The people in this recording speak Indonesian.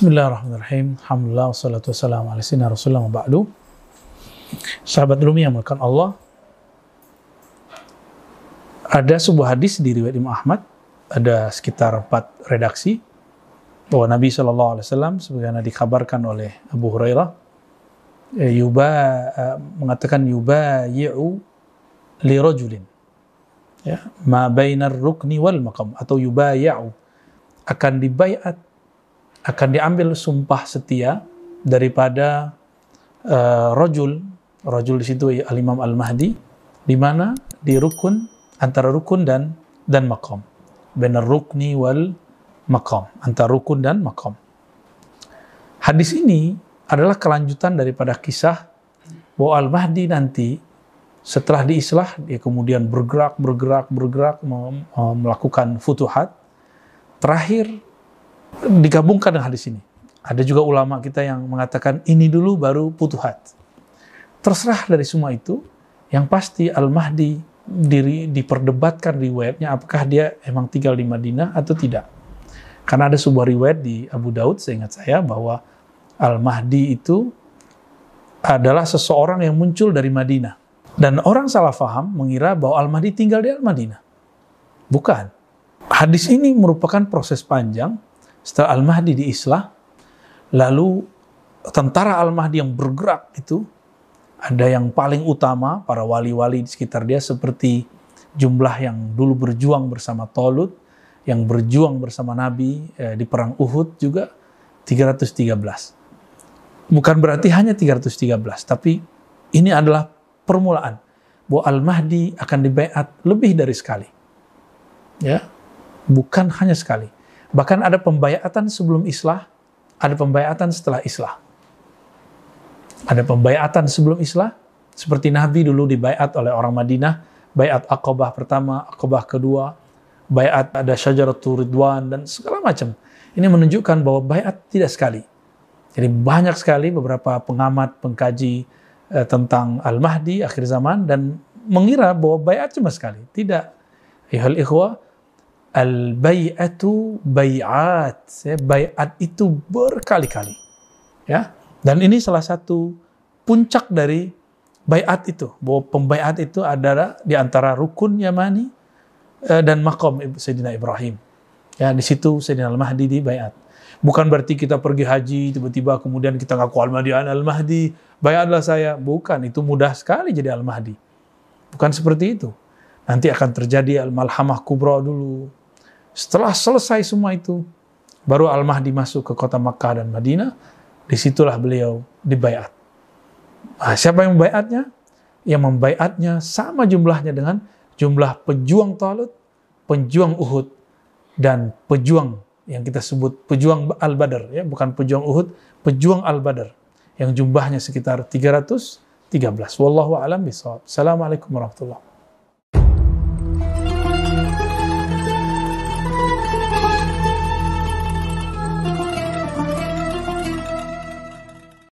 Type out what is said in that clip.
Bismillahirrahmanirrahim. Alhamdulillah wassalatu wassalamu ala sayyidina Rasulullah wa ba'du. Sahabat Rumi yang melakukan Allah. Ada sebuah hadis di riwayat Imam Ahmad, ada sekitar empat redaksi bahwa Nabi Shallallahu Alaihi Wasallam sebagaimana dikabarkan oleh Abu Hurairah eh, yuba uh, mengatakan yuba yi'u li rajulin ya ma bainar rukni wal maqam atau yuba ya'u akan dibayat akan diambil sumpah setia daripada uh, rajul rajul di situ Al Imam Al Mahdi di mana di rukun antara rukun dan dan makam benar rukni wal makam antara rukun dan makam hadis ini adalah kelanjutan daripada kisah bahwa Al Mahdi nanti setelah diislah dia kemudian bergerak bergerak bergerak melakukan futuhat. Terakhir digabungkan dengan hadis ini. Ada juga ulama kita yang mengatakan ini dulu baru putuhat. Terserah dari semua itu, yang pasti Al-Mahdi diri diperdebatkan riwayatnya apakah dia emang tinggal di Madinah atau tidak. Karena ada sebuah riwayat di Abu Daud, saya ingat saya, bahwa Al-Mahdi itu adalah seseorang yang muncul dari Madinah. Dan orang salah faham mengira bahwa Al-Mahdi tinggal di Al-Madinah. Bukan. Hadis ini merupakan proses panjang setelah Al-Mahdi diislah, lalu tentara Al-Mahdi yang bergerak itu, ada yang paling utama, para wali-wali di sekitar dia seperti jumlah yang dulu berjuang bersama Tolut, yang berjuang bersama Nabi eh, di perang Uhud juga 313. Bukan berarti hanya 313, tapi ini adalah permulaan bahwa Al-Mahdi akan dibaiat lebih dari sekali. Ya, bukan hanya sekali. Bahkan ada pembayatan sebelum islah, ada pembayatan setelah islah. Ada pembayatan sebelum islah, seperti Nabi dulu dibayat oleh orang Madinah, bayat akobah pertama, akobah kedua, bayat ada syajaratul ridwan, dan segala macam. Ini menunjukkan bahwa bayat tidak sekali. Jadi banyak sekali beberapa pengamat, pengkaji eh, tentang Al-Mahdi akhir zaman dan mengira bahwa bayat cuma sekali. Tidak. Ihal ikhwah, al-bai'atu bai'at. Ya, bai'at itu berkali-kali. Ya. Dan ini salah satu puncak dari bai'at itu. Bahwa pembai'at itu adalah di antara rukun Yamani eh, dan makom Sayyidina Ibrahim. Ya, di situ Sayyidina Al-Mahdi di bai'at. Bukan berarti kita pergi haji, tiba-tiba kemudian kita ngaku Al-Mahdi, Al-Mahdi, bayatlah saya. Bukan, itu mudah sekali jadi Al-Mahdi. Bukan seperti itu. Nanti akan terjadi Al-Malhamah Kubra dulu, setelah selesai semua itu, baru Al-Mahdi masuk ke kota Makkah dan Madinah, di situlah beliau dibayat. Nah, siapa yang membayatnya? Yang membayatnya sama jumlahnya dengan jumlah pejuang Talut, pejuang Uhud, dan pejuang yang kita sebut pejuang Al-Badr, ya, bukan pejuang Uhud, pejuang Al-Badr, yang jumlahnya sekitar 313. Wallahu a'lam bishawab. Assalamualaikum warahmatullahi